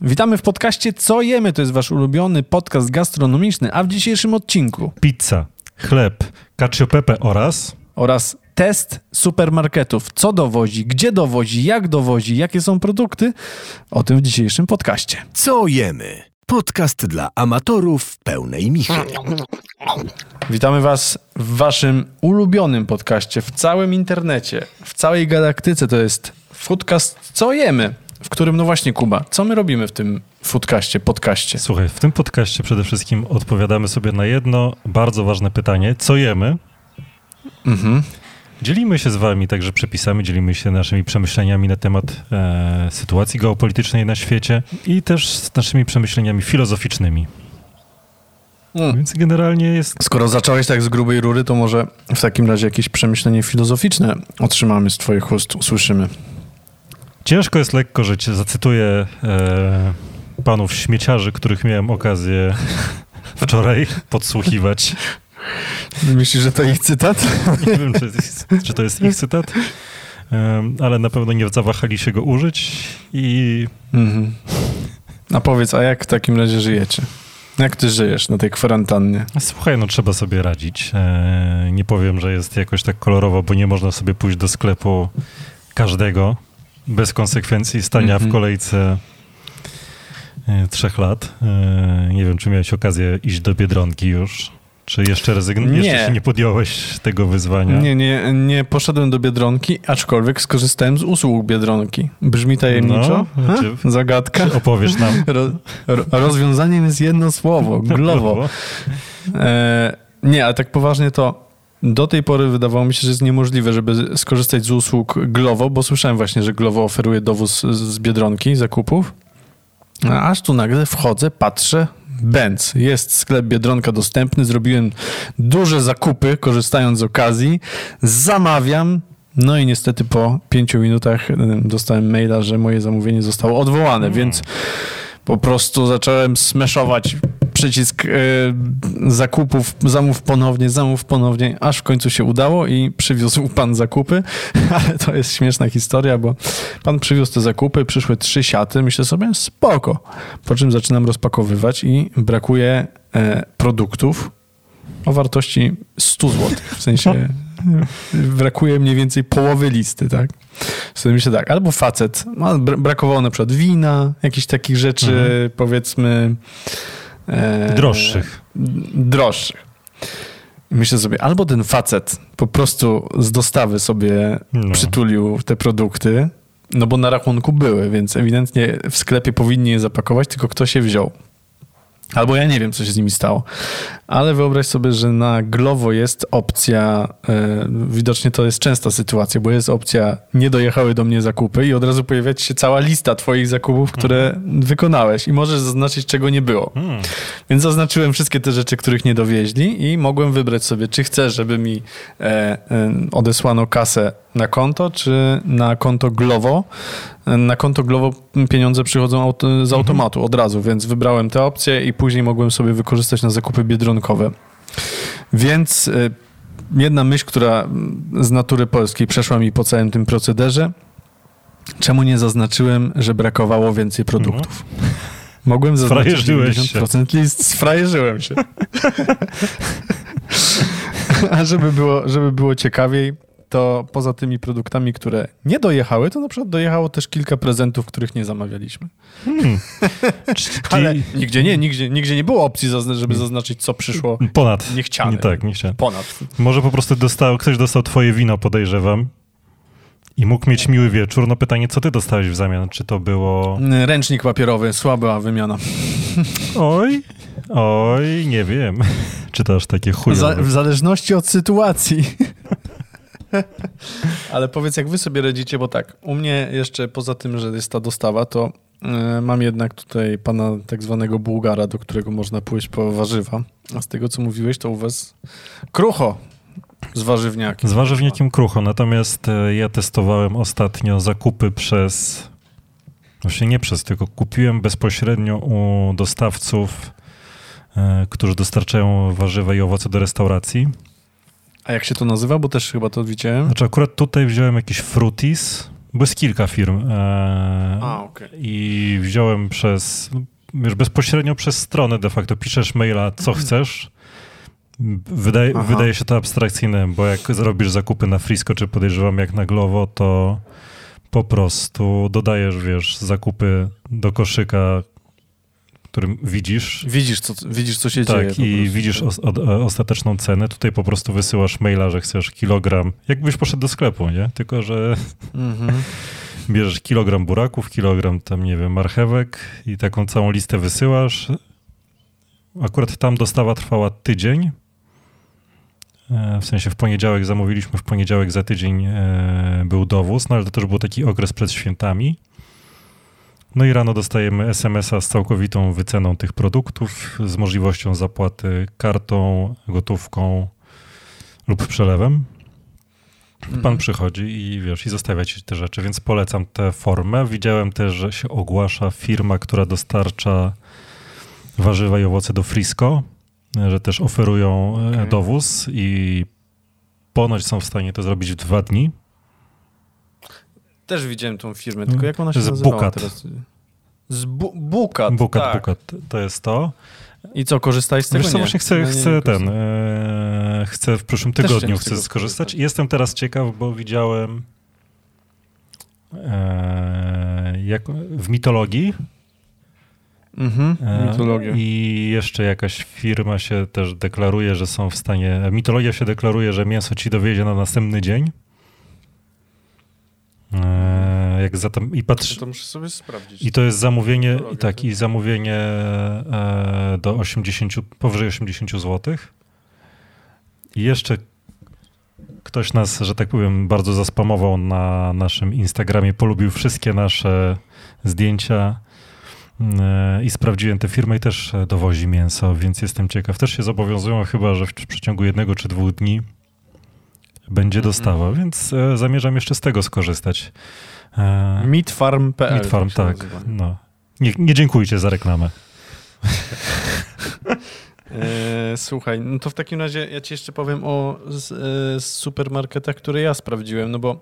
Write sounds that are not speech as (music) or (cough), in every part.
Witamy w podcaście Co jemy? To jest wasz ulubiony podcast gastronomiczny, a w dzisiejszym odcinku Pizza, chleb, cacio pepe oraz... oraz test supermarketów. Co dowozi, gdzie dowozi, jak dowozi, jakie są produkty? O tym w dzisiejszym podcaście. Co jemy? Podcast dla amatorów pełnej michy. Witamy was w waszym ulubionym podcaście w całym internecie, w całej galaktyce. To jest Foodcast Co jemy? W którym, no właśnie, Kuba, co my robimy w tym foodcaście, podcaście? Słuchaj, w tym podcaście przede wszystkim odpowiadamy sobie na jedno bardzo ważne pytanie. Co jemy? Mhm. Dzielimy się z wami także przepisami, dzielimy się naszymi przemyśleniami na temat e, sytuacji geopolitycznej na świecie i też z naszymi przemyśleniami filozoficznymi. Mm. Więc generalnie jest... Skoro zacząłeś tak z grubej rury, to może w takim razie jakieś przemyślenie filozoficzne otrzymamy z twoich ust, usłyszymy. Ciężko jest lekko żyć. Zacytuję e, panów śmieciarzy, których miałem okazję (laughs) wczoraj podsłuchiwać. Myślisz, że to ich cytat? (laughs) Nie wiem, czy, czy to jest ich cytat, em, ale na pewno nie zawahali się go użyć i Mhm. A powiedz, a jak w takim razie żyjecie? Jak ty żyjesz na tej kwarantannie? słuchaj, no trzeba sobie radzić. E, nie powiem, że jest jakoś tak kolorowo, bo nie można sobie pójść do sklepu każdego bez konsekwencji stania Mhm. w kolejce e, trzech lat. E, nie wiem, czy miałeś okazję iść do Biedronki już, czy jeszcze, rezygn- Nie. jeszcze się nie podjąłeś tego wyzwania? Nie, nie, nie poszedłem do Biedronki, aczkolwiek skorzystałem z usług Biedronki. Brzmi tajemniczo? No, czy- Zagadka? Czy opowiesz nam? (laughs) Ro, ro, rozwiązaniem jest jedno słowo, (laughs) glowo. E, nie, ale tak poważnie to do tej pory wydawało mi się, że jest niemożliwe, żeby skorzystać z usług Glovo, bo słyszałem właśnie, że Glovo oferuje dowóz z- Biedronki zakupów. A aż tu nagle wchodzę, patrzę, Benz, jest sklep Biedronka dostępny, zrobiłem duże zakupy, korzystając z okazji, zamawiam, no i niestety po pięciu minutach dostałem maila, że moje zamówienie zostało odwołane, więc po prostu zacząłem smeszować przycisk y, zakupów, zamów ponownie, zamów ponownie, aż w końcu się udało i przywiózł pan zakupy, (laughs) ale to jest śmieszna historia, bo pan przywiózł te zakupy, przyszły trzy siaty, myślę sobie, spoko. Po czym zaczynam rozpakowywać i brakuje e, produktów o wartości 100 zł, w sensie (laughs) brakuje mniej więcej połowy listy, tak? Myślę tak, albo facet, bra- brakowało na przykład wina, jakichś takich rzeczy, powiedzmy... e, Droższych. Droższych. Myślę sobie, albo ten facet po prostu z dostawy sobie No. przytulił te produkty, no bo na rachunku były, więc ewidentnie w sklepie powinni je zapakować, tylko ktoś je wziął. Albo ja nie wiem, co się z nimi stało. Ale wyobraź sobie, że na Glovo jest opcja, e, widocznie to jest częsta sytuacja, bo jest opcja nie dojechały do mnie zakupy i od razu pojawia się cała lista twoich zakupów, które wykonałeś i możesz zaznaczyć, czego nie było. Hmm. Więc zaznaczyłem wszystkie te rzeczy, których nie dowieźli i mogłem wybrać sobie, czy chcę, żeby mi e, e, odesłano kasę na konto, czy na konto Glovo. Na konto Glovo pieniądze przychodzą auto, z automatu od razu, więc wybrałem tę opcję i później mogłem sobie wykorzystać na zakupy biedronkowe. Więc e, jedna myśl, która z natury polskiej przeszła mi po całym tym procederze, czemu nie zaznaczyłem, że brakowało więcej produktów? Mogłem zaznaczyć Sfrajerzyłeś się. 90% list, sfrajerzyłem się. (laughs) (laughs) A żeby było, żeby było ciekawiej, to poza tymi produktami, które nie dojechały, to na przykład dojechało też kilka prezentów, których nie zamawialiśmy. (laughs) Czyli Ale nigdzie nie, nigdzie, nigdzie nie było opcji, żeby zaznaczyć, co przyszło ponad. niechciane. Nie, tak, nie chciałem. ponad. Może po prostu dostał, ktoś dostał twoje wino, podejrzewam. I mógł mieć miły wieczór. No pytanie, co ty dostałeś w zamian? Czy to było... Ręcznik papierowy, słaba wymiana. Oj, oj, nie wiem. (laughs) Czy to aż takie chujowe? Za, w zależności od sytuacji. (laughs) Ale powiedz, jak wy sobie radzicie, bo tak, u mnie jeszcze poza tym, że jest ta dostawa, to e, mam jednak tutaj pana tak zwanego Bułgara, do którego można pójść po warzywa. A z tego, co mówiłeś, to u was krucho z warzywniakiem. Z warzywnikiem krucho, natomiast e, ja testowałem ostatnio zakupy przez... Właśnie nie przez, tylko kupiłem bezpośrednio u dostawców, e, którzy dostarczają warzywa i owoce do restauracji. A jak się to nazywa? Bo też chyba to widziałem. Znaczy akurat tutaj wziąłem jakiś frutis, Bo jest kilka firm. E, A, okej. I wziąłem przez, wiesz, bezpośrednio przez stronę de facto piszesz maila, co chcesz. Wydaje, Aha. wydaje się to abstrakcyjne, bo jak zrobisz zakupy na Frisco, czy podejrzewam jak na Glovo, to po prostu dodajesz, wiesz, zakupy do koszyka, którym widzisz. Widzisz, co, widzisz, co się dzieje. Tak, i widzisz os, od, e, ostateczną cenę. Tutaj po prostu wysyłasz maila, że chcesz kilogram. Jakbyś poszedł do sklepu, nie? Tylko, że Mhm. (laughs) bierzesz kilogram buraków, kilogram tam, nie wiem, marchewek i taką całą listę wysyłasz. Akurat tam dostawa trwała tydzień. E, W sensie w poniedziałek zamówiliśmy, w poniedziałek za tydzień e, był dowóz, no ale to też był taki okres przed świętami. No i rano dostajemy SMS-a z całkowitą wyceną tych produktów, z możliwością zapłaty kartą, gotówką lub przelewem. Pan Mhm. przychodzi i wiesz, i zostawia ci te rzeczy, więc polecam tę formę. Widziałem też, że się ogłasza firma, która dostarcza warzywa i owoce do Frisco, że też oferują e, Okej. dowóz i ponoć są w stanie to zrobić w dwa dni. Też widziałem tą firmę, tylko jak ona się Z nazywała Bukat. teraz? Z bu Bukat, Bukat, tak. bukat, to jest to. I co, korzystałeś z tego? Wiesz co, nie. właśnie chcę, No chcę ten, e, chcę w przyszłym tygodniu chcę skorzystać. I Jestem teraz ciekaw, bo widziałem e, jak, w mitologii Mhm, E, mitologia. I jeszcze jakaś firma się też deklaruje, że są w stanie. Mitologia się deklaruje, że mięso ci dowiezie na następny dzień. E, Jak zatem, I patrz. To muszę sobie sprawdzić. I to jest zamówienie, i tak, i zamówienie e, do 80, powyżej 80 zł. I jeszcze ktoś nas, że tak powiem, bardzo zaspamował na naszym Instagramie, polubił wszystkie nasze zdjęcia e, i sprawdziłem tę firmę i też dowozi mięso, więc jestem ciekaw. Też się zobowiązują chyba, że w przeciągu jednego czy dwóch dni będzie Mhm. dostawa, więc e, zamierzam jeszcze z tego skorzystać. E, Meatfarm.pl. Meat Farm, się tak. nazywa. No. Nie, nie dziękujcie za reklamę. (laughs) E, słuchaj, no to w takim razie ja ci jeszcze powiem o z, e, z supermarketach, które ja sprawdziłem, no bo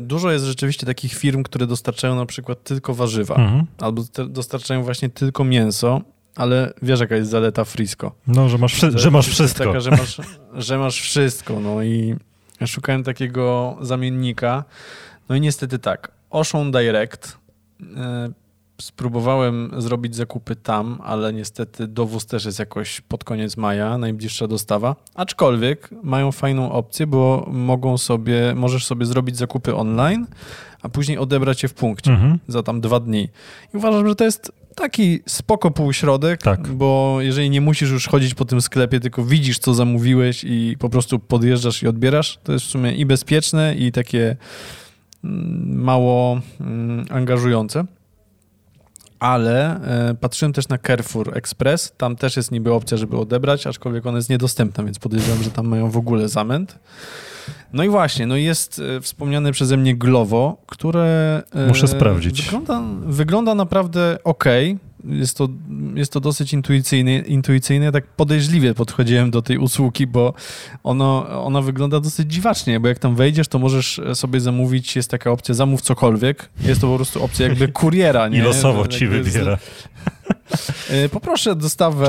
dużo jest rzeczywiście takich firm, które dostarczają na przykład tylko warzywa, Mhm. albo te, dostarczają właśnie tylko mięso, ale wiesz jaka jest zaleta Frisco. No, że masz, wszy- że masz wszystko. Taka, że masz, że masz wszystko, no i szukałem takiego zamiennika, no i niestety tak, Ocean Direct, e, spróbowałem zrobić zakupy tam, ale niestety dowóz też jest jakoś pod koniec maja, najbliższa dostawa, aczkolwiek mają fajną opcję, bo mogą sobie, możesz sobie zrobić zakupy online, a później odebrać je w punkcie Mhm. za tam dwa dni. I uważam, że to jest taki spoko półśrodek, Tak. bo jeżeli nie musisz już chodzić po tym sklepie, tylko widzisz, co zamówiłeś i po prostu podjeżdżasz i odbierasz, to jest w sumie i bezpieczne, i takie mm, mało mm, angażujące. Ale e, patrzyłem też na Carrefour Express. Tam też jest niby opcja, żeby odebrać, aczkolwiek ona jest niedostępna, więc podejrzewam, że tam mają w ogóle zamęt. No i właśnie, no jest e, wspomniane przeze mnie Glovo, które... e, Muszę sprawdzić. Wygląda, wygląda naprawdę ok. Jest to, jest to dosyć intuicyjne, intuicyjne. Ja tak podejrzliwie podchodziłem do tej usługi, bo ono, ona wygląda dosyć dziwacznie, bo jak tam wejdziesz, to możesz sobie zamówić, jest taka opcja zamów cokolwiek. Jest to po prostu opcja jakby (laughs) kuriera, nie? I losowo ci jakby z- wybiera. (laughs) E, Poproszę dostawę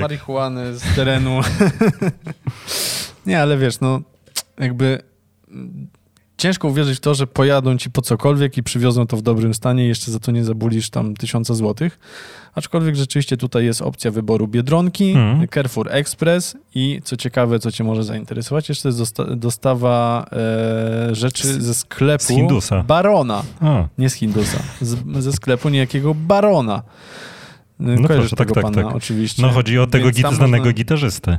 marihuany z terenu. (laughs) nie, ale wiesz, no jakby ciężko uwierzyć w to, że pojadą ci po cokolwiek i przywiozą to w dobrym stanie jeszcze za to nie zabulisz tam tysiąca złotych. Aczkolwiek rzeczywiście tutaj jest opcja wyboru Biedronki, Mhm. Carrefour Express i co ciekawe, co cię może zainteresować, jeszcze jest dosta- dostawa e, rzeczy ze sklepu z Hindusa. Barona. A, Nie z Hindusa, z, ze sklepu niejakiego Barona. No proszę, Kojarzysz tak, tego tak, pana, tak. oczywiście. no chodzi o tego git- znanego można- gitarzystę,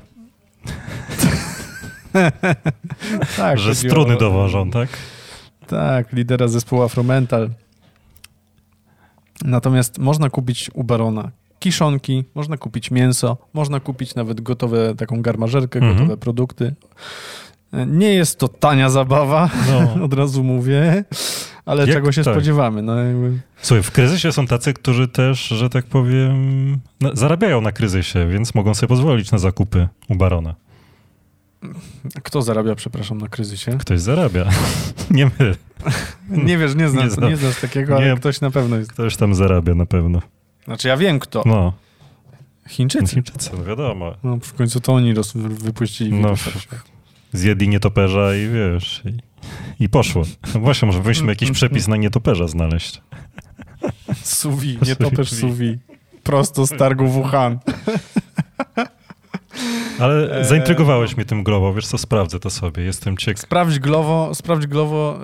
(laughs) tak, że struny o- dowożą, tak? Tak, lidera zespołu Afromental. Natomiast można kupić u Barona kiszonki, można kupić mięso, można kupić nawet gotowe, taką garmażerkę, Mhm. gotowe produkty. Nie jest to tania zabawa, No. (laughs) od razu mówię, ale Jak- czego się tak. spodziewamy. No, jakby... Słuchaj, w kryzysie są tacy, którzy też, że tak powiem, zarabiają na kryzysie, więc mogą sobie pozwolić na zakupy u Barona. Kto zarabia, przepraszam, na kryzysie? Ktoś zarabia. (laughs) Nie my. Nie wiesz, nie znam, Nie nie, znasz takiego, ale Nie. ktoś na pewno jest. Ktoś tam zarabia na pewno. Znaczy ja wiem kto. No, Chińczycy. Chińczycy, no wiadomo. No, w końcu to oni roz, wypuścili No. Zjedli nietoperza i wiesz, i, i poszło. No właśnie, może powinniśmy jakiś przepis na nietoperza znaleźć. Suwi, nie topesz Suwi. suwi. Prosto z targu Wuhan. (laughs) Ale Eee, zaintrygowałeś mnie tym glową, wiesz co, sprawdzę to sobie, jestem ciekaw. Sprawdź Glovo, sprawdź Glovo.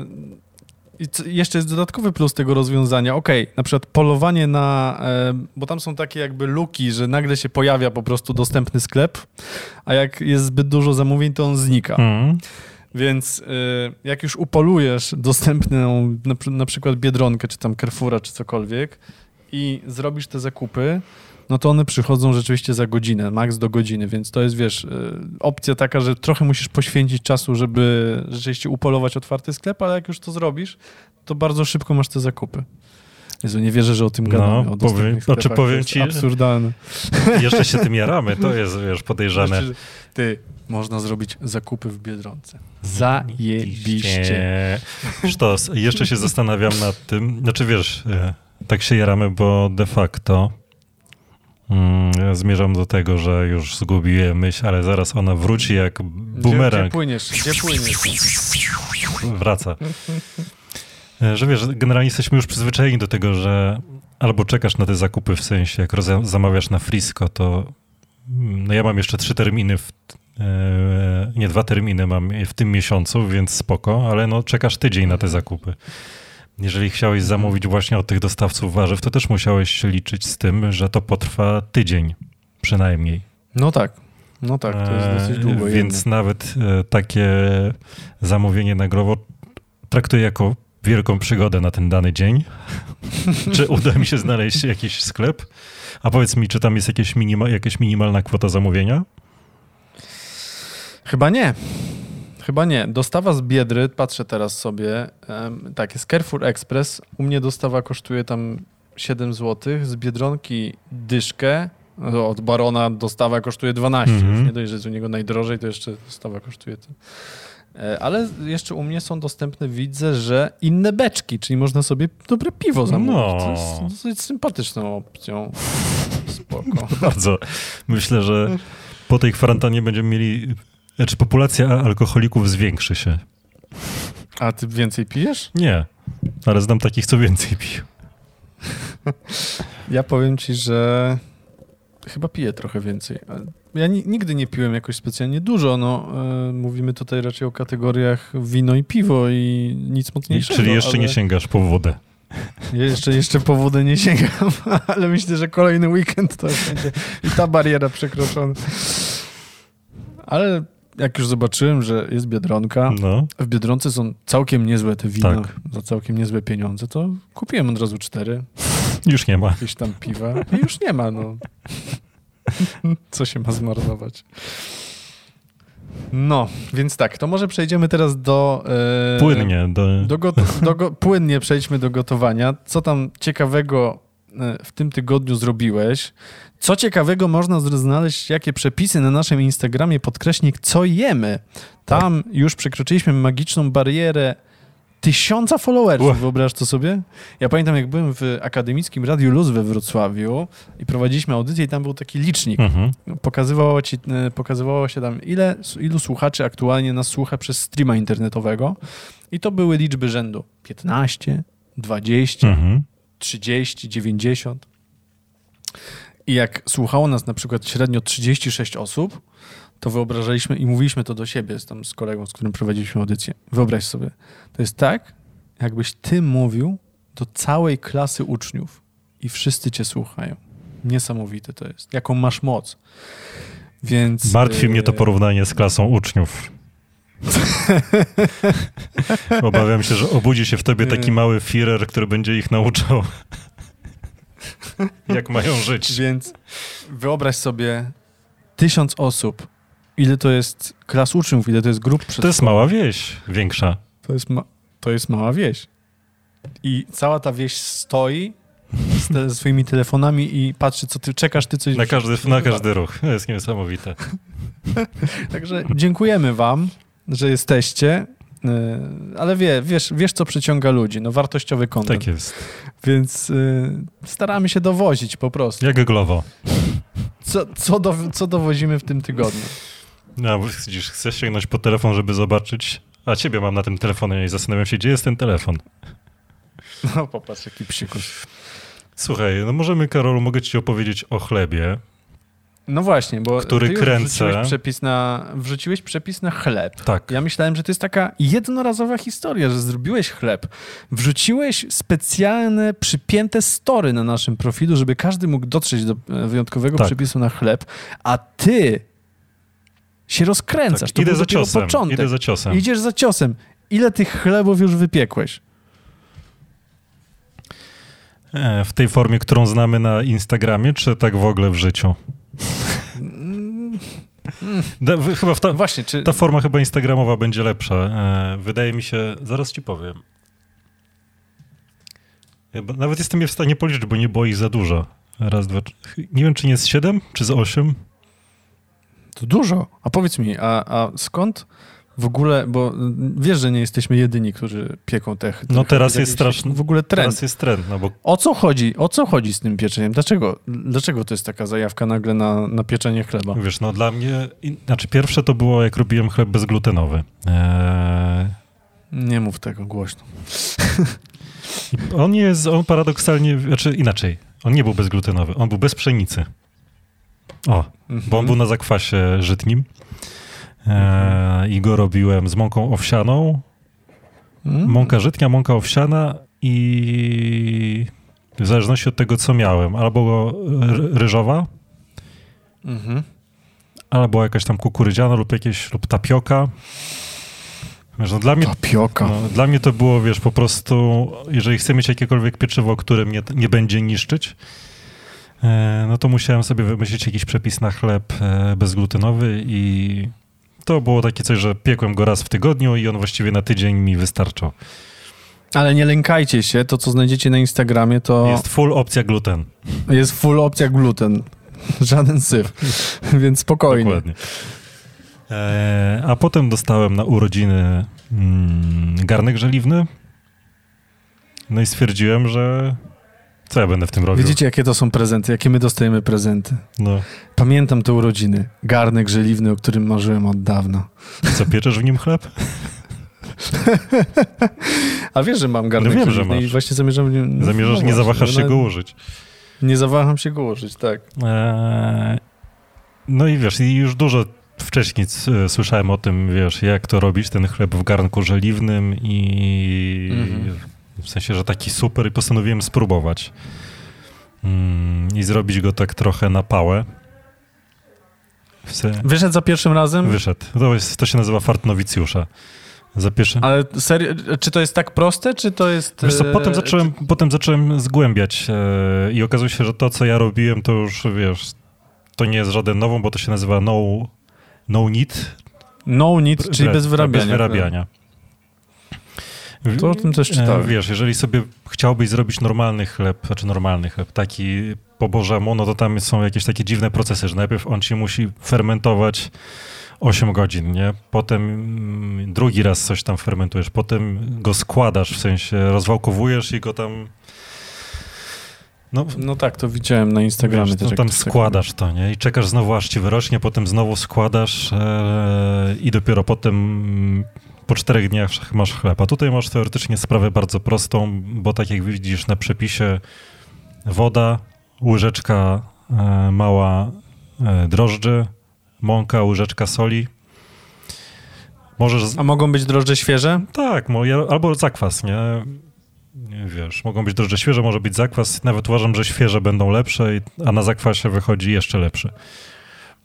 Yy, i co- jeszcze jest dodatkowy plus tego rozwiązania. Okej, na przykład polowanie na, yy, bo tam są takie jakby luki, że nagle się pojawia po prostu dostępny sklep, a jak jest zbyt dużo zamówień, to on znika. Mm. Więc jak już upolujesz dostępną na, na przykład Biedronkę, czy tam Carrefoura, czy cokolwiek i zrobisz te zakupy, no to one przychodzą rzeczywiście za godzinę, maks do godziny, więc to jest, wiesz, y, opcja taka, że trochę musisz poświęcić czasu, żeby rzeczywiście upolować otwarty sklep, ale jak już to zrobisz, to bardzo szybko masz te zakupy. Jezu, nie wierzę, że o tym No, gadamy. o powiem- dostępnych znaczy powiem to jest ci- absurdalne. (laughs) Jeszcze się tym jaramy, to jest, wiesz, podejrzane. Znaczy, Ty, można zrobić zakupy w Biedronce. Zajebiście. Sztos. Jeszcze się zastanawiam nad tym, znaczy wiesz, e, tak się jaramy, bo de facto mm, zmierzam do tego, że już zgubiłem myśl, ale zaraz ona wróci jak Gdzie, gdzie bumerang. płyniesz? Gdzie płyniesz? wraca. (laughs) Że wiesz, generalnie jesteśmy już przyzwyczajeni do tego, że albo czekasz na te zakupy, w sensie jak zamawiasz na Frisco, to mm, no ja mam jeszcze trzy terminy, w, e, nie dwa terminy mam w tym miesiącu, więc spoko, ale no czekasz tydzień na te zakupy. Jeżeli chciałeś zamówić właśnie od tych dostawców warzyw, to też musiałeś się liczyć z tym, że to potrwa tydzień przynajmniej. No tak. No tak, to jest dosyć E, długo. Więc jednak. nawet e, takie zamówienie na growo traktuję jako wielką przygodę na ten dany dzień. (laughs) czy uda mi się znaleźć jakiś sklep? A powiedz mi, czy tam jest jakieś minima, jakaś minimalna kwota zamówienia? Chyba nie. Chyba nie. Dostawa z Biedry, patrzę teraz sobie, tak, jest Carrefour Express. U mnie dostawa kosztuje tam 7 zł. Z Biedronki dyszkę. No, Od Barona dostawa kosztuje 12. Mhm. Już nie dość, że jest u niego najdrożej, to jeszcze dostawa kosztuje ten. E, Ale jeszcze u mnie są dostępne, widzę, że inne beczki, czyli można sobie dobre piwo zamówić. No. To jest dosyć sympatyczną opcją. Spoko. (laughs) Bardzo. Myślę, że po tej kwarantannie będziemy mieli, znaczy populacja alkoholików zwiększy się. A ty więcej pijesz? Nie, ale znam takich, co więcej piją. Ja powiem ci, że chyba piję trochę więcej. Ja ni- nigdy nie piłem jakoś specjalnie dużo. No, e, mówimy tutaj raczej o kategoriach wino i piwo i nic mocniejszego. Czyli jeszcze ale nie sięgasz po wodę. Jeszcze, jeszcze po wodę nie sięgam, (laughs) ale myślę, że kolejny weekend to będzie i ta bariera przekroczona. Ale jak już zobaczyłem, że jest Biedronka, No. w Biedronce są całkiem niezłe te wina Tak. za całkiem niezłe pieniądze, to kupiłem od razu cztery. Już nie ma. jakieś tam piwa i już nie ma, no. (laughs) Co się ma zmarnować? No, więc tak, to może przejdziemy teraz do... e, Płynnie. Do... Do do płynnie przejdźmy do gotowania. Co tam ciekawego w tym tygodniu zrobiłeś? Co ciekawego można znaleźć, jakie przepisy na naszym Instagramie, podkreśnik, co jemy? Tam już przekroczyliśmy magiczną barierę tysiąca followersów, Ua. wyobraź to sobie? Ja pamiętam, jak byłem w akademickim Radiu Luz we Wrocławiu i prowadziliśmy audycję i tam był taki licznik. Mhm. Pokazywało, ci, e, pokazywało się tam, ile, ilu słuchaczy aktualnie nas słucha przez streama internetowego. I to były liczby rzędu 15, 20, Mhm. 30, 90. I jak słuchało nas na przykład średnio 36 osób, to wyobrażaliśmy i mówiliśmy to do siebie z, tam, z kolegą, z którym prowadziliśmy audycję. Wyobraź sobie, to jest tak, jakbyś ty mówił do całej klasy uczniów i wszyscy cię słuchają. Niesamowite to jest. Jaką masz moc. Więc... Martwi mnie to e, porównanie z klasą uczniów. (laughs) Obawiam się, że obudzi się w tobie taki mały Führer, który będzie ich nauczał, jak mają żyć. Więc wyobraź sobie tysiąc osób. Ile to jest klas uczniów, ile to jest grup To jest mała wieś, większa. To jest, ma- to jest mała wieś. I cała ta wieś stoi z te, swoimi telefonami i patrzy, co ty czekasz, ty coś... Na każdy, na każdy ruch. To jest niesamowite. (laughs) Także dziękujemy wam, że jesteście. E, ale wie, wiesz, wiesz, co przyciąga ludzi. No wartościowy kontent. Tak jest. Więc y, staramy się dowozić po prostu. Jak glowo. Co, co, do, co dowozimy w tym tygodniu? No, widzisz, chcesz sięgnąć po telefon, żeby zobaczyć, a ciebie mam na tym telefonie i zastanawiam się, gdzie jest ten telefon. No popatrz, jaki psikus. Słuchaj, no możemy, Karolu, mogę ci opowiedzieć o chlebie. No właśnie, bo Który ty kręcę. Wrzuciłeś przepis, na, wrzuciłeś przepis na chleb. Tak. Ja myślałem, że to jest taka jednorazowa historia, że zrobiłeś chleb. Wrzuciłeś specjalne, przypięte story na naszym profilu, żeby każdy mógł dotrzeć do e, wyjątkowego Tak. przepisu na chleb, a ty się rozkręcasz. tak. To Idę za ciosem. początek. Idę za ciosem. Idziesz za ciosem. Ile tych chlebów już wypiekłeś? E, w tej formie, którą znamy na Instagramie, czy tak w ogóle w życiu? Da, w- chyba w ta, Właśnie, czy... ta forma chyba instagramowa będzie lepsza. E, wydaje mi się, zaraz ci powiem. Ja nawet jestem je w stanie policzyć, bo nie było ich za dużo. Raz, dwa, trzy. Nie wiem, czy nie z siedem, czy z osiem. To dużo. A powiedz mi, a, a skąd w ogóle, bo mm, wiesz, że nie jesteśmy jedyni, którzy pieką te te No teraz jest straszny- W ogóle trend. Teraz jest trend, no bo O co chodzi? O co chodzi z tym pieczeniem? Dlaczego, dlaczego to jest taka zajawka nagle na, na pieczenie chleba? wiesz, no dla mnie, znaczy pierwsze to było, jak robiłem chleb bezglutenowy. E, Nie mów tego głośno. (laughs) On jest, on paradoksalnie, znaczy inaczej, on nie był bezglutenowy, on był bez pszenicy. O, bo on był na zakwasie żytnim e, i go robiłem z mąką owsianą, Mm? mąka żytnia, mąka owsiana i w zależności od tego, co miałem, albo ry- ryżowa, Mhm. albo jakaś tam kukurydziana lub jakieś, lub tapioka. Wiesz, no dla mnie Tapioka. No, dla mnie to było, wiesz, po prostu, jeżeli chcę mieć jakiekolwiek pieczywo, które mnie nie będzie niszczyć, e, no to musiałem sobie wymyślić jakiś przepis na chleb e, bezglutenowy i to było takie coś, że piekłem go raz w tygodniu i on właściwie na tydzień mi wystarczał. Ale nie lękajcie się, to co znajdziecie na Instagramie to Jest jest, full opcja gluten. full opcja gluten. Żaden syf. (laughs) Więc spokojnie. Dokładnie. E, a potem dostałem na urodziny mm, garnek żeliwny. No i stwierdziłem, że co ja będę w tym robił? Widzicie, jakie to są prezenty, jakie my dostajemy prezenty. No, Pamiętam te urodziny. Garnek żeliwny, o którym marzyłem od dawna. co, pieczesz w nim chleb? (laughs) A wiesz, że mam garnek No wiem, że żeliwny i masz. właśnie zamierzam... no Zamierzasz, nie właśnie, zawahasz się no, go użyć. Nie zawaham się go użyć, tak. Eee, no i wiesz, i już dużo wcześniej c- słyszałem o tym, wiesz, jak to robić, ten chleb w garnku żeliwnym i Mhm. W sensie, że taki super i postanowiłem spróbować. Mm, I zrobić go tak trochę na pałę. Se- Wyszedł za pierwszym razem? Wyszedł. To, jest, to się nazywa fart nowicjusza. Za pierwszym... Ale serio, czy to jest tak proste, czy to jest... Wiesz co, e, potem zacząłem, potem zacząłem zgłębiać e, i okazuje się, że to, co ja robiłem, to już, wiesz, to nie jest żaden nową, bo to się nazywa no, no need, No need, czyli bez wyrabiania. Bez wyrabiania. To o tym też E, czytałem. Wiesz, jeżeli sobie chciałbyś zrobić normalny chleb, znaczy normalny chleb, taki po bożemu, no to tam są jakieś takie dziwne procesy, że najpierw on ci musi fermentować 8 godzin, nie? Potem mm, drugi raz coś tam fermentujesz, potem go składasz, w sensie rozwałkowujesz i go tam no, No tak, to widziałem na Instagramie. Wiesz, też, no tam składasz to, nie? I czekasz znowu, aż ci wyrośnie, potem znowu składasz e, i dopiero potem po czterech dniach masz chleb. A tutaj masz teoretycznie sprawę bardzo prostą, bo tak jak widzisz na przepisie, woda, łyżeczka e, mała e, drożdży, mąka, łyżeczka soli. Możesz... A mogą być drożdże świeże? Tak, mo- albo zakwas, nie? nie? Wiesz, mogą być drożdże świeże, może być zakwas. Nawet uważam, że świeże będą lepsze, a na zakwasie wychodzi jeszcze lepszy.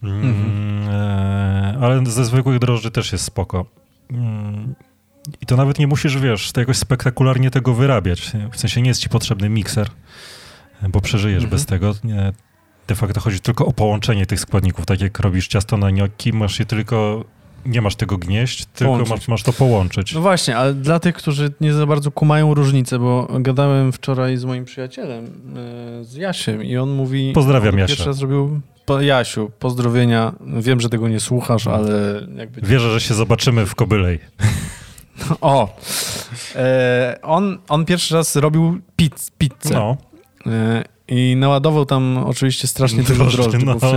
Mm, e, ale ze zwykłych drożdży też jest spoko. Mm, I to nawet nie musisz, wiesz, to jakoś spektakularnie tego wyrabiać. W sensie nie jest ci potrzebny mikser, bo przeżyjesz Mhm. bez tego. Nie, de facto chodzi tylko o połączenie tych składników. Tak jak robisz ciasto na gnocchi, masz je tylko nie masz tego gnieść, tylko masz, masz, to połączyć. No właśnie, ale dla tych, którzy nie za bardzo kumają różnicę, bo gadałem wczoraj z moim przyjacielem, e, z Jasiem i on mówi... Pozdrawiam Jasia. Pierwszy raz zrobił... Jasiu, pozdrowienia. Wiem, że tego nie słuchasz, ale jakby... Wierzę, że się zobaczymy w Kobylej. (laughs) O! E, on, on pierwszy raz robił pizz, pizzę. No. E, i naładował tam oczywiście strasznie dużo drożdży, no. bo,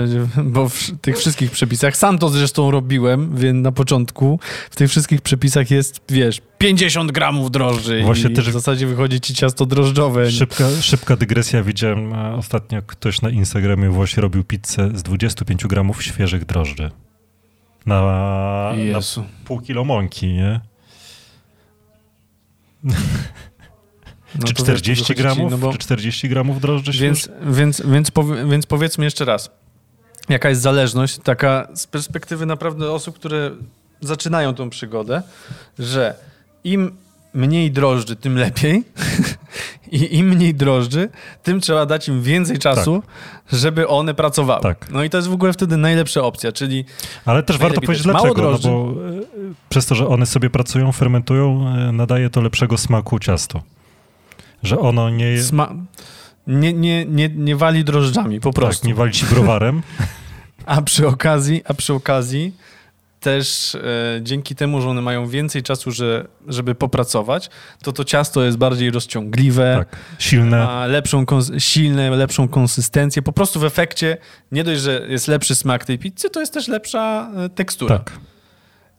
bo, w tych wszystkich przepisach, sam to zresztą robiłem, więc na początku w tych wszystkich przepisach jest, wiesz, 50 gramów drożdży Właśnie i też w zasadzie wychodzi ci ciasto drożdżowe. Szybka, szybka dygresja, widziałem e, ostatnio ktoś na Instagramie właśnie robił pizzę z 25 gramów świeżych drożdży. Na, na pół kilo mąki, nie? (laughs) No czy 40 gramów? No bo... Czy 40 gramów drożdży więc, więc, więc, powie, więc powiedzmy jeszcze raz, jaka jest zależność, taka z perspektywy naprawdę osób, które zaczynają tą przygodę, że im mniej drożdży, tym lepiej. (laughs) I im mniej drożdży, tym trzeba dać im więcej czasu, tak. żeby one pracowały. Tak. No i to jest w ogóle wtedy najlepsza opcja, czyli... Ale też warto powiedzieć dlaczego, no bo e, przez to, że one sobie pracują, fermentują, e, nadaje to lepszego smaku ciasto. Że ono nie jest... Nie, nie, nie, nie wali drożdżami, po tak, prostu. Tak, nie wali ci browarem. (laughs) a przy okazji, a przy okazji też e, dzięki temu, że one mają więcej czasu, że, żeby popracować, to to ciasto jest bardziej rozciągliwe, tak, silne. ma lepszą, silne, lepszą konsystencję. Po prostu w efekcie nie dość, że jest lepszy smak tej pizzy, to jest też lepsza e, tekstura. Tak.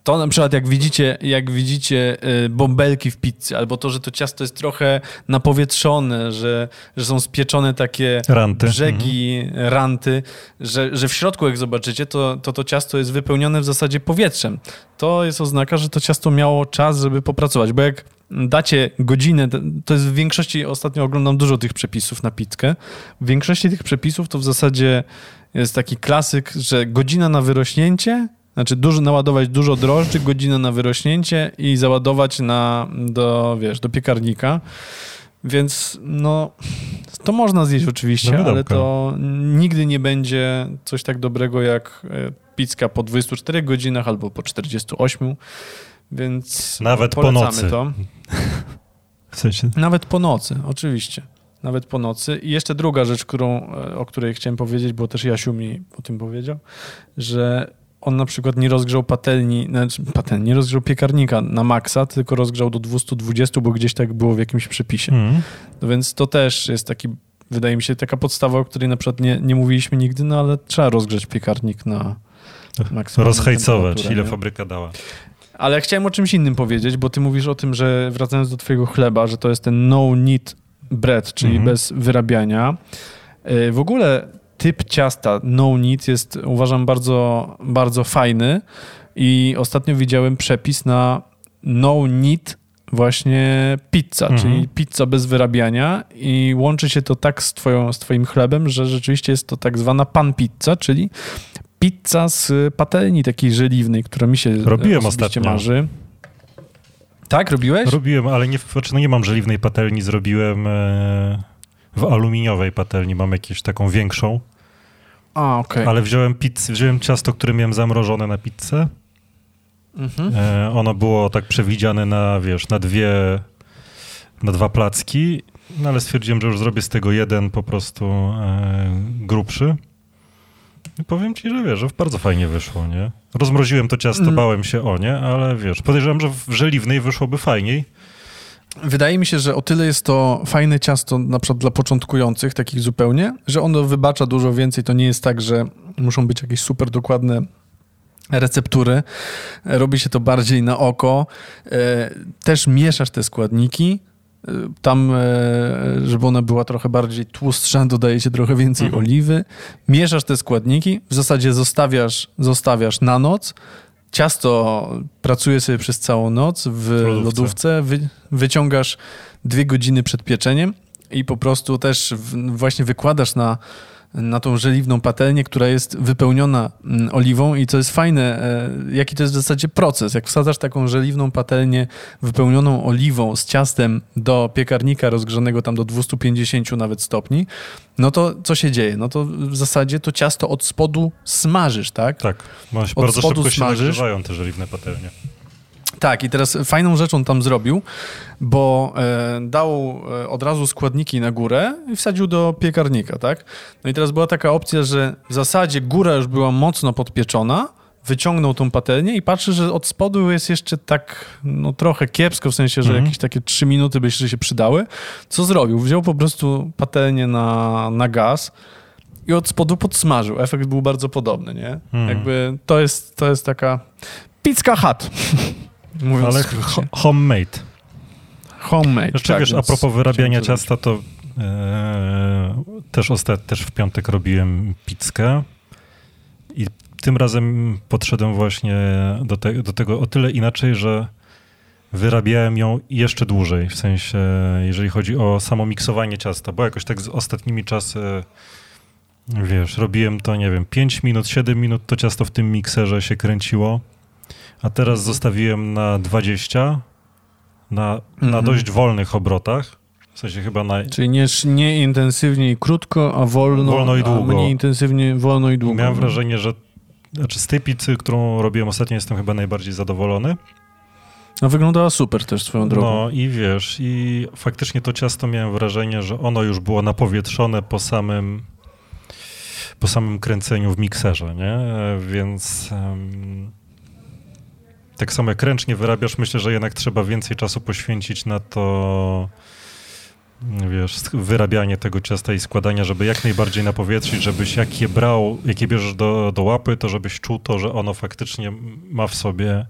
To na przykład jak widzicie, jak widzicie y, bąbelki w pizzy, albo to, że to ciasto jest trochę napowietrzone, że, że są spieczone takie ranty. brzegi, mhm. ranty, że, że w środku jak zobaczycie, to, to to ciasto jest wypełnione w zasadzie powietrzem. To jest oznaka, że to ciasto miało czas, żeby popracować, bo jak dacie godzinę, to jest w większości, ostatnio oglądam dużo tych przepisów na pizzkę, w większości tych przepisów to w zasadzie jest taki klasyk, że godzina na wyrośnięcie znaczy dużo, naładować dużo drożdży, godzinę na wyrośnięcie i załadować na, do, wiesz, do piekarnika. Więc no, to można zjeść oczywiście, ale to nigdy nie będzie coś tak dobrego jak e, pizka po 24 godzinach albo po 48. Więc nawet po nocy. to. (laughs) W sensie? Nawet po nocy, oczywiście. Nawet po nocy. I jeszcze druga rzecz, którą, e, o której chciałem powiedzieć, bo też Jasiu mi o tym powiedział, że on na przykład nie rozgrzał patelni, znaczy patelni, nie rozgrzał piekarnika na maksa, tylko rozgrzał do 220, bo gdzieś tak było w jakimś przepisie. Mm. No więc to też jest taki, wydaje mi się, taka podstawa, o której na przykład nie, nie mówiliśmy nigdy, no ale trzeba rozgrzać piekarnik na maksymalną Rozhajcować, ile nie? fabryka dała. Ale chciałem o czymś innym powiedzieć, bo ty mówisz o tym, że wracając do twojego chleba, że to jest ten no need bread, czyli mm -hmm. bez wyrabiania. Y, w ogóle typ ciasta no need jest uważam bardzo, bardzo fajny i ostatnio widziałem przepis na no need właśnie pizza, mhm. czyli pizza bez wyrabiania i łączy się to tak z, twoją, z twoim chlebem, że rzeczywiście jest to tak zwana pan pizza, czyli pizza z patelni takiej żeliwnej, która mi się Robiłem ostatnio. marzy. Tak, robiłeś? Robiłem, ale nie, znaczy no nie mam żeliwnej patelni, zrobiłem... E w aluminiowej patelni mam jakąś taką większą. A, okej. Okay. Ale wziąłem, pizz, wziąłem ciasto, które miałem zamrożone na pizzę. Mhm. E, ono było tak przewidziane na, wiesz, na dwie, na dwa placki, no ale stwierdziłem, że już zrobię z tego jeden po prostu e, grubszy. I powiem ci, że wiesz, że bardzo fajnie wyszło, nie? Rozmroziłem to ciasto, mm. bałem się o nie, ale wiesz, podejrzewam, że w żeliwnej wyszłoby fajniej. Wydaje mi się, że o tyle jest to fajne ciasto, na przykład dla początkujących, takich zupełnie, że ono wybacza dużo więcej. To nie jest tak, że muszą być jakieś super dokładne receptury. Robi się to bardziej na oko. E, też mieszasz te składniki. E, tam, e, żeby ona była trochę bardziej tłustsza, dodaje się trochę więcej mhm. oliwy. Mieszasz te składniki, w zasadzie zostawiasz, zostawiasz na noc ciasto pracuje sobie przez całą noc w lodówce, lodówce wy, wyciągasz dwie godziny przed pieczeniem i po prostu też w, właśnie wykładasz na, na tą żeliwną patelnię, która jest wypełniona mm, oliwą i to jest fajne, e, jaki to jest w zasadzie proces. Jak wsadzasz taką żeliwną patelnię wypełnioną oliwą z ciastem do piekarnika rozgrzanego tam do 250 nawet stopni, no to co się dzieje? No to w zasadzie to ciasto od spodu smażysz, tak? Tak, bardzo szybko się nagrzewają te żeliwne patelnie. Tak, i teraz fajną rzeczą tam zrobił, bo e, dał e, od razu składniki na górę i wsadził do piekarnika, tak? No i teraz była taka opcja, że w zasadzie góra już była mocno podpieczona, wyciągnął tą patelnię i patrzy, że od spodu jest jeszcze tak no, trochę kiepsko, w sensie, że mhm. jakieś takie trzy minuty by się przydały. Co zrobił? Wziął po prostu patelnię na, na gaz i od spodu podsmażył. Efekt był bardzo podobny, nie? Mhm. Jakby to jest, to jest taka pizza hut. (laughs) Mówiąc Ale homemade. Homemade, Jeszcze tak, wiesz, a propos wyrabiania ciasta, to e, też, ostat, też w piątek robiłem pizzkę i tym razem podszedłem właśnie do, te, do tego o tyle inaczej, że wyrabiałem ją jeszcze dłużej, w sensie jeżeli chodzi o samo miksowanie ciasta, bo jakoś tak z ostatnimi czasy wiesz, robiłem to, nie wiem, 5 minut, 7 minut to ciasto w tym mikserze się kręciło a teraz zostawiłem na 20, na, mhm. na dość wolnych obrotach. W sensie chyba na... Czyli nie, nie intensywnie i krótko, a wolno, wolno i długo. mniej intensywnie, wolno i długo. Miałem wrażenie, że znaczy z tej pizzy, którą robiłem ostatnio, jestem chyba najbardziej zadowolony. A wyglądała super też swoją drogą. No i wiesz, i faktycznie to ciasto miałem wrażenie, że ono już było napowietrzone po samym po samym kręceniu w mikserze, nie? Więc um, tak samo jak ręcznie wyrabiasz, myślę, że jednak trzeba więcej czasu poświęcić na to, wiesz, wyrabianie tego ciasta i składania, żeby jak najbardziej napowietrzyć, żebyś jak je brał, jak je bierzesz do, do łapy, to żebyś czuł to, że ono faktycznie ma w sobie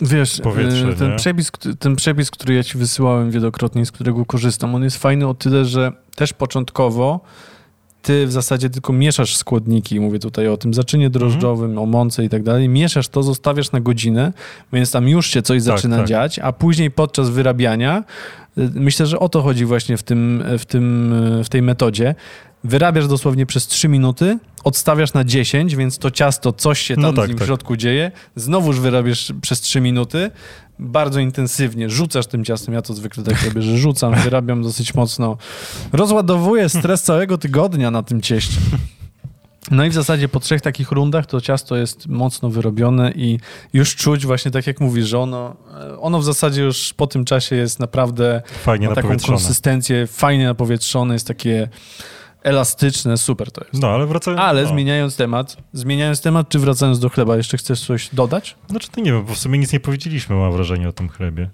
Wiesz, powietrze, ten przepis, ten przepis, który ja ci wysyłałem wielokrotnie, z którego korzystam, on jest fajny o tyle, że też początkowo ty w zasadzie tylko mieszasz składniki, mówię tutaj o tym zaczynie drożdżowym, mm. o mące i tak dalej, mieszasz to, zostawiasz na godzinę, więc tam już się coś tak, zaczyna tak. dziać, a później podczas wyrabiania, y, myślę, że o to chodzi właśnie w, tym, w, tym, w tej metodzie, wyrabiasz dosłownie przez 3 minuty, odstawiasz na 10, więc to ciasto, coś się no tam no tak, w nim tak. środku dzieje, znowuż wyrabiasz przez 3 minuty, bardzo intensywnie, rzucasz tym ciastem, ja to zwykle tak robię, że rzucam, wyrabiam dosyć mocno, rozładowuję stres całego tygodnia na tym cieście. No i w zasadzie po trzech takich rundach to ciasto jest mocno wyrobione i już czuć właśnie tak jak mówisz, że ono, ono w zasadzie już po tym czasie jest naprawdę fajnie ma taką konsystencję, fajnie napowietrzone, jest takie elastyczne, super to jest. No, ale wracając... Ale no. zmieniając temat, zmieniając temat, czy wracając do chleba, jeszcze chcesz coś dodać? Znaczy, to nie wiem, bo w sumie nic nie powiedzieliśmy, mam wrażenie, o tym chlebie.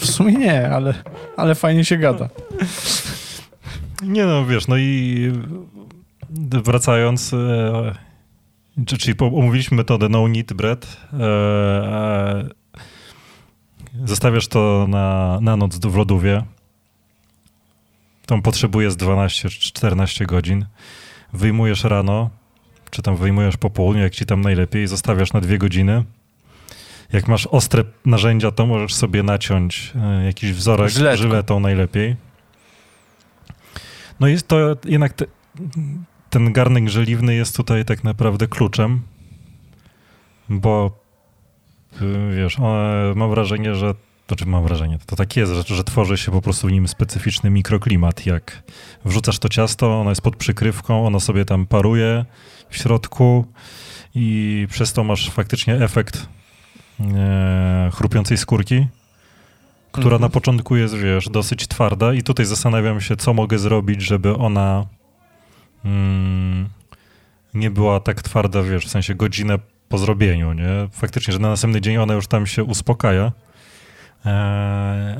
w sumie nie, ale, ale fajnie się gada. Nie no, wiesz, no i wracając, e, czyli omówiliśmy metodę no need bread, e, e, zostawiasz to na, na noc w lodówie, tam potrzebujesz 12-14 godzin, wyjmujesz rano, czy tam wyjmujesz po południu, jak ci tam najlepiej, zostawiasz na dwie godziny. Jak masz ostre narzędzia, to możesz sobie naciąć e, jakiś wzorek Żyletką. żyletą najlepiej. No jest to jednak te, ten garnek żeliwny jest tutaj tak naprawdę kluczem, bo y, wiesz, mam wrażenie, że to czym mam wrażenie, to tak jest, że, że tworzy się po prostu w nim specyficzny mikroklimat. Jak wrzucasz to ciasto, ono jest pod przykrywką, ono sobie tam paruje w środku i przez to masz faktycznie efekt e, chrupiącej skórki, która mhm. na początku jest, wiesz, dosyć twarda i tutaj zastanawiam się, co mogę zrobić, żeby ona mm, nie była tak twarda, wiesz, w sensie godzinę po zrobieniu, nie? Faktycznie, że na następny dzień ona już tam się uspokaja,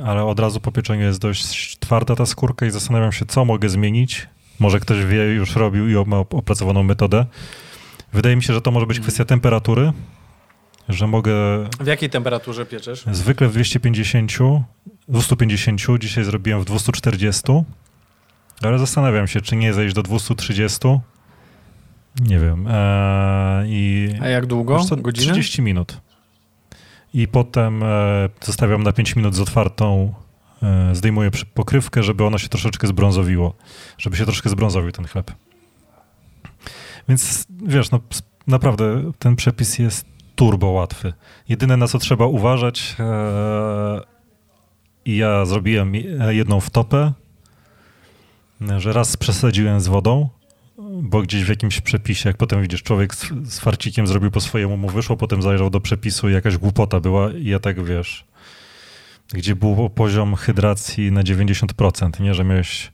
ale od razu po pieczeniu jest dość twarda ta skórka i zastanawiam się, co mogę zmienić. Może ktoś wie, już robił i ma opracowaną metodę. Wydaje mi się, że to może być mhm. kwestia temperatury, że mogę... W jakiej temperaturze pieczesz? Zwykle w 250, 250, dzisiaj zrobiłem w 240, ale zastanawiam się, czy nie zejść do 230. Nie wiem. Eee, i A jak długo? Godzinę? 30 minut. I potem e, zostawiam na 5 minut z otwartą e, zdejmuję pokrywkę, żeby ono się troszeczkę zbrązowiło, żeby się troszkę zbrązowił ten chleb. Więc wiesz, no naprawdę ten przepis jest turbo łatwy. Jedyne na co trzeba uważać e, i ja zrobiłem jedną wtopę, że raz przesadziłem z wodą, bo gdzieś w jakimś przepisie, jak potem widzisz, człowiek z, z farcikiem zrobił po swojemu, mu wyszło, potem zajrzał do przepisu i jakaś głupota była i ja tak, wiesz, gdzie był poziom hydracji na 90%, nie, że miałeś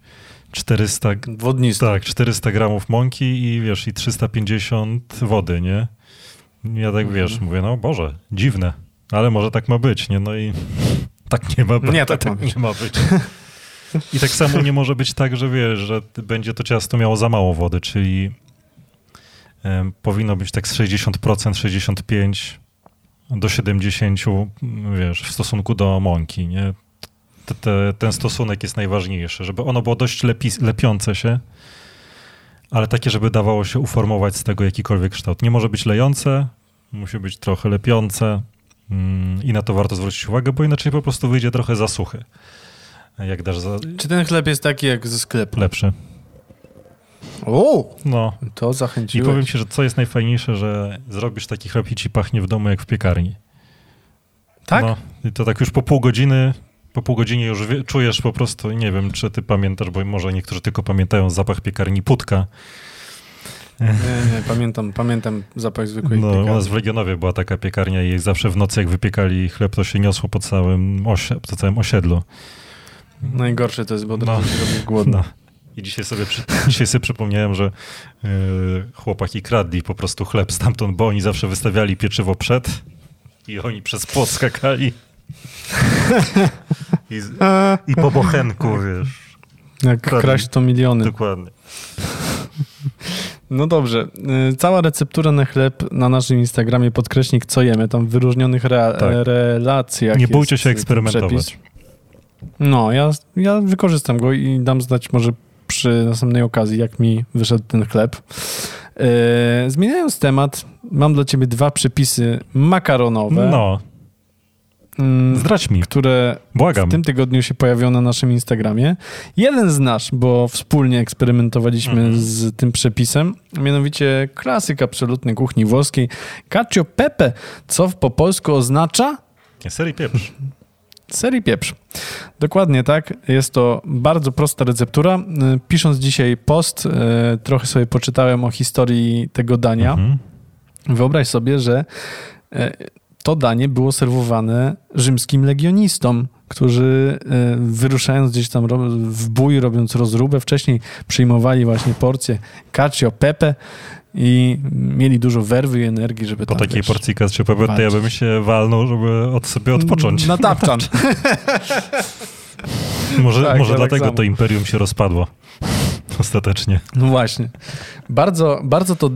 400... Wodnisty. Tak, 400 gramów mąki i wiesz, i 350 wody, nie? Ja tak, wiesz, mhm. mówię, no Boże, dziwne, ale może tak ma być, nie? No i (laughs) tak nie ma (laughs) być. Nie, tak, tak nie ma być. (laughs) I tak samo nie może być tak, że wiesz, że będzie to ciasto miało za mało wody, czyli um, powinno być tak z 60%, 65% do 70%, wiesz, w stosunku do mąki, nie? Te, te, ten stosunek jest najważniejszy, żeby ono było dość lepi, lepiące się, ale takie, żeby dawało się uformować z tego jakikolwiek kształt. Nie może być lejące, musi być trochę lepiące mm, i na to warto zwrócić uwagę, bo inaczej po prostu wyjdzie trochę za suchy. Jak dasz za... Czy ten chleb jest taki jak ze sklepu? Lepszy. O, no. to zachęciłeś. I powiem ci, że co jest najfajniejsze, że zrobisz taki chleb i ci pachnie w domu jak w piekarni. Tak? No, i to tak już po pół godziny, po pół godzinie już wie, czujesz po prostu, nie wiem, czy ty pamiętasz, bo może niektórzy tylko pamiętają zapach piekarni Putka. Nie, nie, pamiętam, pamiętam zapach zwykłej no, piekarni. u nas w Legionowie była taka piekarnia i zawsze w nocy jak wypiekali chleb, to się niosło po całym, osie, po całym osiedlu. Najgorsze to jest, bo od razu no, głodno. No. I dzisiaj sobie, przy, (laughs) dzisiaj sobie przypomniałem, że yy, chłopaki kradli po prostu chleb stamtąd, bo oni zawsze wystawiali pieczywo przed i oni przez płot skakali. (laughs) I, I po bochenku, wiesz. Jak kradli. kraść to miliony. Dokładnie. No dobrze. Y, cała receptura na chleb na naszym Instagramie podkreśnik co jemy, tam w wyróżnionych re tak. relacjach. Nie bójcie się eksperymentować. Przepis. No, ja, ja wykorzystam go i dam znać może przy następnej okazji, jak mi wyszedł ten chleb. Yy, zmieniając temat, mam dla ciebie dwa przepisy makaronowe. No. Mm, Zdradź mi. Które Błagam. w tym tygodniu się pojawią na naszym Instagramie. Jeden z nasz, bo wspólnie eksperymentowaliśmy mm z tym przepisem, mianowicie klasyk absolutny kuchni włoskiej cacio pepe, co po polsku oznacza... Serii pieprz. Serii pieprz. Dokładnie tak. Jest to bardzo prosta receptura. Y, pisząc dzisiaj post, y, trochę sobie poczytałem o historii tego dania. Mhm. Wyobraź sobie, że y, to danie było serwowane rzymskim legionistom, którzy wyruszając gdzieś tam w bój, robiąc rozróbę, wcześniej przyjmowali właśnie porcję cacio pepe i mieli dużo werwy i energii, żeby Po tam, takiej wiesz, porcji pepe to ja bym się walnął, żeby od sobie odpocząć. Na tapczan. (laughs) może tak, może dlatego tak to imperium się rozpadło. (laughs) Ostatecznie. No właśnie. Bardzo, bardzo to,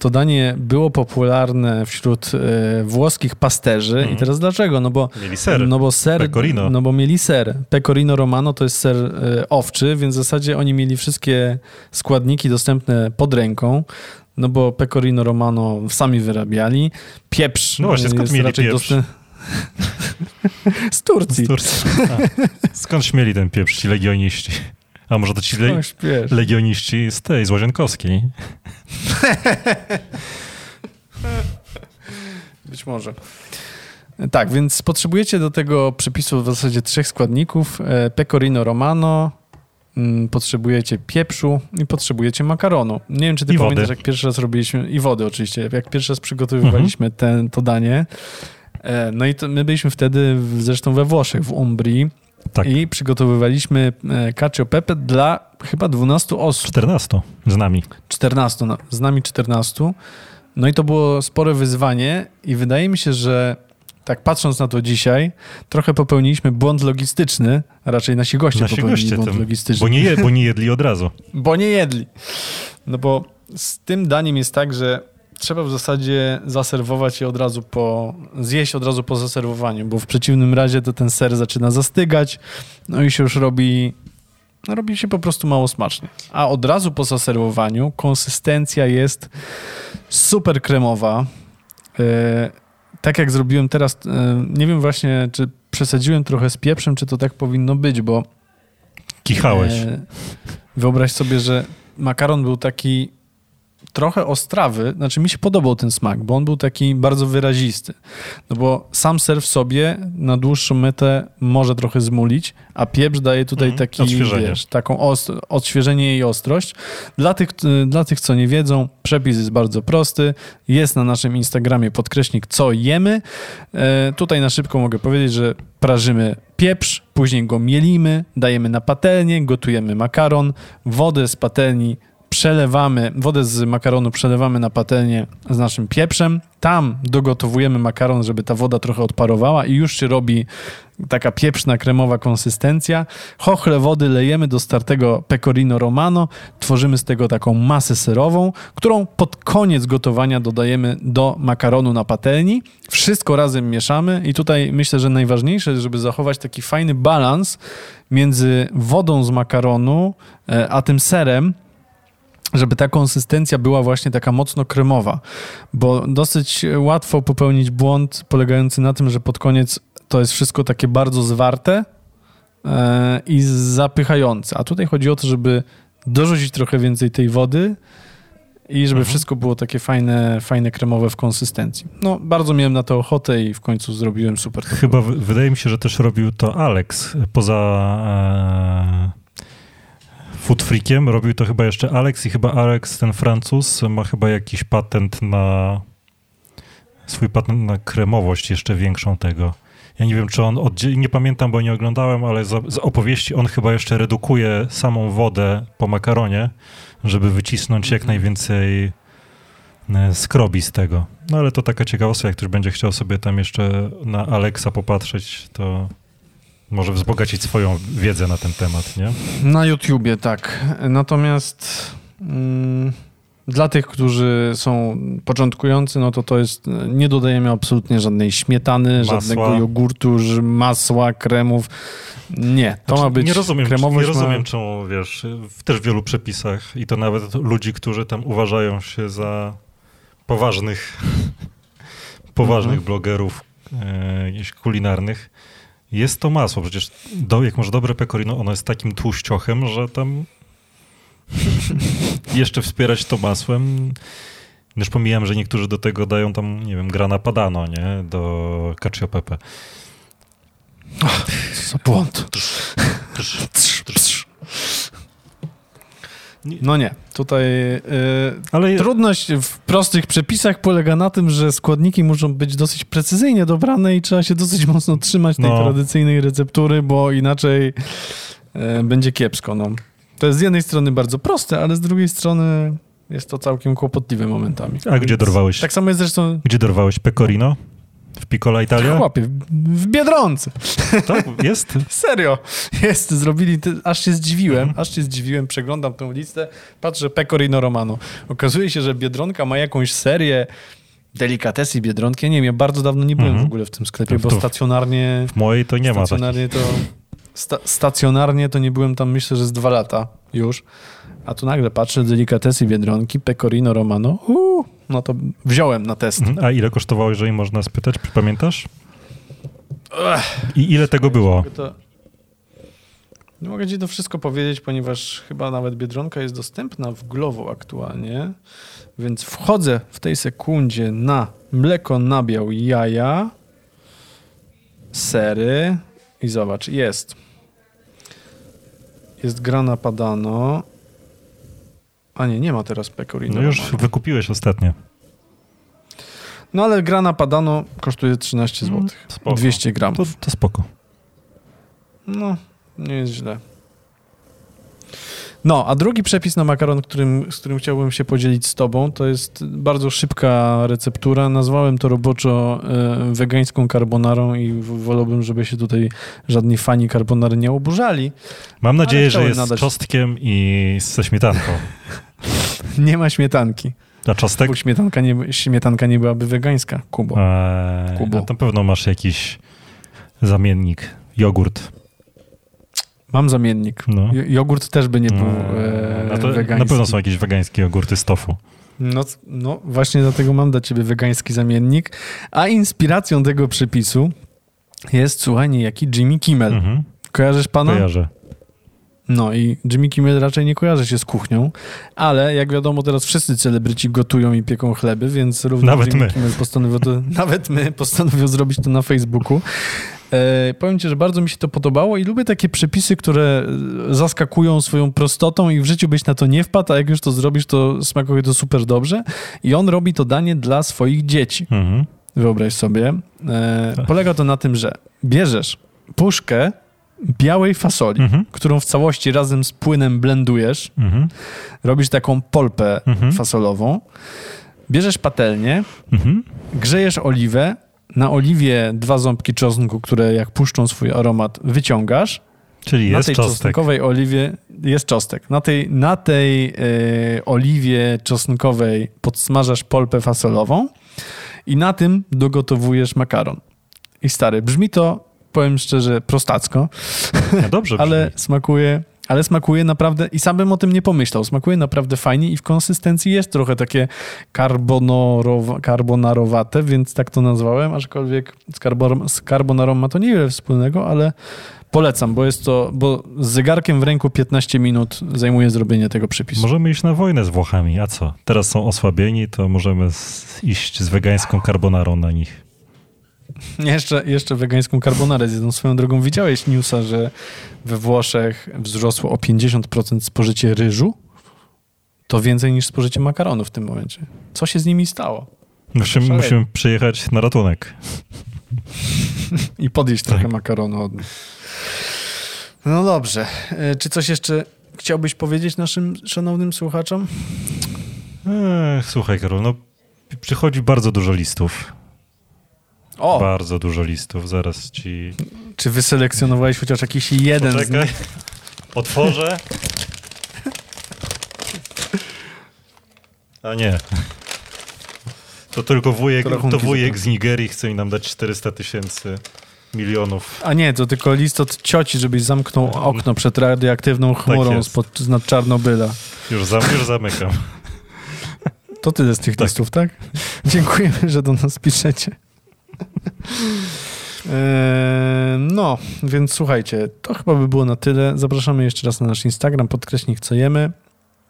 to danie było popularne wśród e, włoskich pasterzy. Mm. I mhm. teraz dlaczego? No bo, mieli ser. No bo ser. Pecorino. No bo mieli ser. Pecorino Romano to jest ser e, owczy, więc w zasadzie oni mieli wszystkie składniki dostępne pod ręką no bo pecorino romano sami wyrabiali. Pieprz No właśnie, skąd mieli pieprz? Dostęp... (laughs) Z Turcji. Z Turcji. Skąd śmieli ten pieprz ci legioniści? A może to ci le... legioniści z tej, z Łazienkowskiej? (laughs) Być może. Tak, więc potrzebujecie do tego przepisu w zasadzie trzech składników. E, pecorino romano, potrzebujecie pieprzu i potrzebujecie makaronu. Nie wiem, czy ty I pamiętasz, wody. jak pierwszy raz robiliśmy, i wody oczywiście, jak pierwszy raz przygotowywaliśmy mhm. ten, to danie. E, no i to, my byliśmy wtedy zresztą we Włoszech, w Umbrii. Tak. I przygotowywaliśmy e, cacio pepe dla chyba 12 osób. 14 z nami. 14, no, z nami 14. No i to było spore wyzwanie i wydaje mi się, że tak patrząc na to dzisiaj, trochę popełniliśmy błąd logistyczny, a raczej nasi goście nasi popełnili goście błąd logistyczny. Bo nie, je, bo nie jedli od razu. (laughs) bo nie jedli. No bo z tym daniem jest tak, że trzeba w zasadzie zaserwować je od razu po, zjeść od razu po zaserwowaniu, bo w przeciwnym razie to ten ser zaczyna zastygać, no i się już robi, no robi się po prostu mało smacznie. A od razu po zaserwowaniu konsystencja jest super kremowa. Yy, tak jak zrobiłem teraz, e, nie wiem właśnie, czy przesadziłem trochę z pieprzem, czy to tak powinno być, bo Kichałeś. E, wyobraź sobie, że makaron był taki trochę ostrawy, znaczy mi się podobał ten smak, bo on był taki bardzo wyrazisty. No bo sam ser w sobie na dłuższą metę może trochę zmulić, a pieprz daje tutaj Mhm, taki, odświeżenie. wiesz, taką odświeżenie i ostrość. Dla tych, dla tych, co nie wiedzą, przepis jest bardzo prosty. Jest na naszym Instagramie podkreśnik, co jemy. E, tutaj na szybko mogę powiedzieć, że prażymy pieprz, później go mielimy, dajemy na patelnię, gotujemy makaron, wodę z patelni przelewamy, wodę z makaronu przelewamy na patelnię z naszym pieprzem. Tam dogotowujemy makaron, żeby ta woda trochę odparowała i już się robi taka pieprzna, kremowa konsystencja. Chochle wody lejemy do startego pecorino romano, tworzymy z tego taką masę serową, którą pod koniec gotowania dodajemy do makaronu na patelni. Wszystko razem mieszamy i tutaj myślę, że najważniejsze żeby zachować taki fajny balans między wodą z makaronu e, a tym serem, żeby ta konsystencja była właśnie taka mocno kremowa, bo dosyć łatwo popełnić błąd polegający na tym, że pod koniec to jest wszystko takie bardzo zwarte e, i zapychające. A tutaj chodzi o to, żeby dorzucić trochę więcej tej wody i żeby Mhm. wszystko było takie fajne, fajne kremowe w konsystencji. No, bardzo miałem na to ochotę i w końcu zrobiłem super. Chyba w- wydaje mi się, że też robił to Alex. Poza e, Food Freakiem robił to chyba jeszcze Alex i chyba Alex, ten Francuz, ma chyba jakiś patent na swój patent na kremowość jeszcze większą tego. Ja nie wiem, czy on nie pamiętam, bo nie oglądałem, ale z, z opowieści on chyba jeszcze redukuje samą wodę po makaronie, żeby wycisnąć jak Mhm. najwięcej e, skrobi z tego. No ale to taka ciekawostka, jak ktoś będzie chciał sobie tam jeszcze na Alexa popatrzeć, to może wzbogacić swoją wiedzę na ten temat, nie? Na YouTubie, tak. Natomiast mm, dla tych, którzy są początkujący, no to to jest, nie dodajemy absolutnie żadnej śmietany, Masła. żadnego jogurtu, masła, kremów. Nie, to Znaczy, ma być nie rozumiem, kremowość. nie ma- rozumiem czemu, wiesz, w też wielu przepisach i to nawet ludzi, którzy tam uważają się za poważnych, (laughs) poważnych Mhm. blogerów e, kulinarnych, jest to masło. Przecież do, jak masz dobre pecorino, ono jest takim tłuściochem, że tam (laughs) jeszcze wspierać to masłem. Już pomijam, że niektórzy do tego dają tam, nie wiem, grana padano, nie? Do cacio pepe. Co za błąd. No nie, tutaj y, Ale trudność w prostych przepisach polega na tym, że składniki muszą być dosyć precyzyjnie dobrane i trzeba się dosyć mocno trzymać tej No. tradycyjnej receptury, bo inaczej y, będzie kiepsko. No. To jest z jednej strony bardzo proste, ale z drugiej strony jest to całkiem kłopotliwe momentami. A gdzie dorwałeś? Tak samo jest zresztą Gdzie dorwałeś pecorino? W Piccola Italia? chłopie, w- Biedronce. Tak, jest. (laughs) Serio. Jest, zrobili, aż się zdziwiłem, Mhm. aż się zdziwiłem, przeglądam tę listę, patrzę Pecorino Romano. Okazuje się, że Biedronka ma jakąś serię delikatesy Biedronki. Ja nie wiem, ja bardzo dawno nie byłem Mhm. w ogóle w tym sklepie, To bo to- stacjonarnie, W mojej to nie ma takich. stacjonarnie to sta, stacjonarnie to nie byłem tam myślę, że z dwa lata już. A tu nagle patrzę, delikatesy Biedronki, Pecorino Romano. Uu, no to wziąłem na test. Mhm. A ile kosztowało, jeżeli można spytać? Pamiętasz? I ile tego było? Nie mogę ci to wszystko powiedzieć, ponieważ chyba nawet Biedronka jest dostępna w Glovo aktualnie, więc wchodzę w tej sekundzie na mleko, nabiał, jaja, sery i zobacz, jest. Jest grana padano. A nie, nie ma teraz pecorino. No już Romano. wykupiłeś ostatnio. No ale grana padano kosztuje 13 zł. Mm, Spoko. 200 gram. To, to spoko. No, nie jest źle. No, a drugi przepis na makaron, którym, z którym chciałbym się podzielić z tobą, to jest bardzo szybka receptura. Nazwałem to roboczo e, wegańską carbonarą i wolałbym, żeby się tutaj żadni fani carbonary nie oburzali. Mam nadzieję, że jest nadać- z czosnkiem i ze śmietanką. (laughs) Nie ma śmietanki, A czostek? bo śmietanka nie, śmietanka nie byłaby wegańska, Kubo. Eee, Kubo. to pewno masz jakiś zamiennik. Jogurt. Mam zamiennik. No. Jo- Jogurt też by nie był Eee, no wegański. na pewno są jakieś wegańskie jogurty z tofu. No, no właśnie dlatego mam dla ciebie wegański zamiennik. A inspiracją tego przepisu jest, słuchaj, niejaki Jimmy Kimmel. Mhm. Kojarzysz pana? Kojarzę. No i Jimmy Kimmel raczej nie kojarzy się z kuchnią, ale jak wiadomo teraz wszyscy celebryci gotują i pieką chleby, więc również Nawet Jimmy my. Kimmel postanowił to, (laughs) nawet my postanowił zrobić to na Facebooku. E, powiem ci, że bardzo mi się to podobało i lubię takie przepisy, które e, zaskakują swoją prostotą i w życiu byś na to nie wpadł, a jak już to zrobisz, to smakuje to super dobrze. I on robi to danie dla swoich dzieci. Mhm. Wyobraź sobie. E, polega to na tym, że bierzesz puszkę białej fasoli, Mhm. którą w całości razem z płynem blendujesz, Mhm. robisz taką polpę Mhm. fasolową, bierzesz patelnię, grzejesz oliwę, na oliwie dwa ząbki czosnku, które jak puszczą swój aromat wyciągasz, Czyli na jest tej czosnek. czosnkowej oliwie jest czosnek. Na tej, na tej e, oliwie czosnkowej podsmażasz polpę fasolową i na tym dogotowujesz makaron. I stary, brzmi to, powiem szczerze, prostacko, No dobrze (laughs) brzmi. ale smakuje, ale smakuje naprawdę, i sam bym o tym nie pomyślał, smakuje naprawdę fajnie i w konsystencji jest trochę takie carbonorowa, carbonarowate, więc tak to nazwałem, aczkolwiek z, carbon, z carbonarą ma to niewiele wspólnego, ale polecam, bo jest to, bo z zegarkiem w ręku 15 minut zajmuje zrobienie tego przepisu. Możemy iść na wojnę z Włochami, a co? Teraz są osłabieni, to możemy iść z wegańską carbonarą na nich. Jeszcze, jeszcze wegańską carbonarę zjedzą. Swoją drogą widziałeś newsa, że we Włoszech wzrosło o 50% spożycie ryżu? To więcej niż spożycie makaronu w tym momencie. Co się z nimi stało? Musimy, musimy przyjechać na ratunek. (laughs) I podjeść trochę Tak. makaronu od nich. No dobrze. E, Czy coś jeszcze chciałbyś powiedzieć naszym szanownym słuchaczom? Ech, słuchaj, Karol, no przychodzi bardzo dużo listów. O! Bardzo dużo listów. Zaraz ci. Czy wyselekcjonowałeś chociaż jakiś jeden z Poczekaj. nich? Otworzę. A nie. To tylko wujek, To wujek z Nigerii chce mi nam dać 400 tysięcy milionów. A nie, to tylko list od cioci, żebyś zamknął okno przed radioaktywną chmurą Tak spod, z nad Czarnobyla. Już, zam, już zamykam. To tyle z tych Tak. listów, tak? Dziękujemy, że do nas piszecie. Eee, (laughs) No, więc słuchajcie, to chyba by było na tyle. Zapraszamy jeszcze raz na nasz Instagram, podkreśnik co jemy.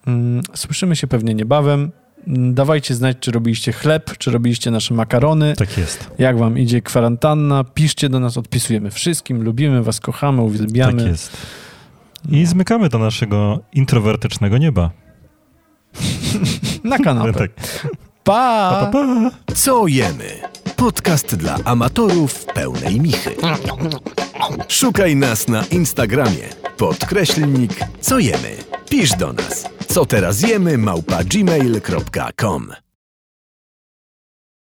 Mm, Słyszymy się pewnie niebawem. Mm, Dawajcie znać, czy robiliście chleb, czy robiliście nasze makarony. Tak jest. Jak wam idzie kwarantanna? Piszcie do nas, odpisujemy wszystkim. Lubimy was, kochamy, uwielbiamy. Tak jest. I zmykamy do naszego introwertycznego nieba. (laughs) Na kanapę. (laughs) Tak. Pa! Pa, pa, pa. Co jemy? Podcast dla amatorów pełnej michy. Szukaj nas na Instagramie. Podkreślnik co jemy. Pisz do nas. Co teraz jemy małpa gmail.com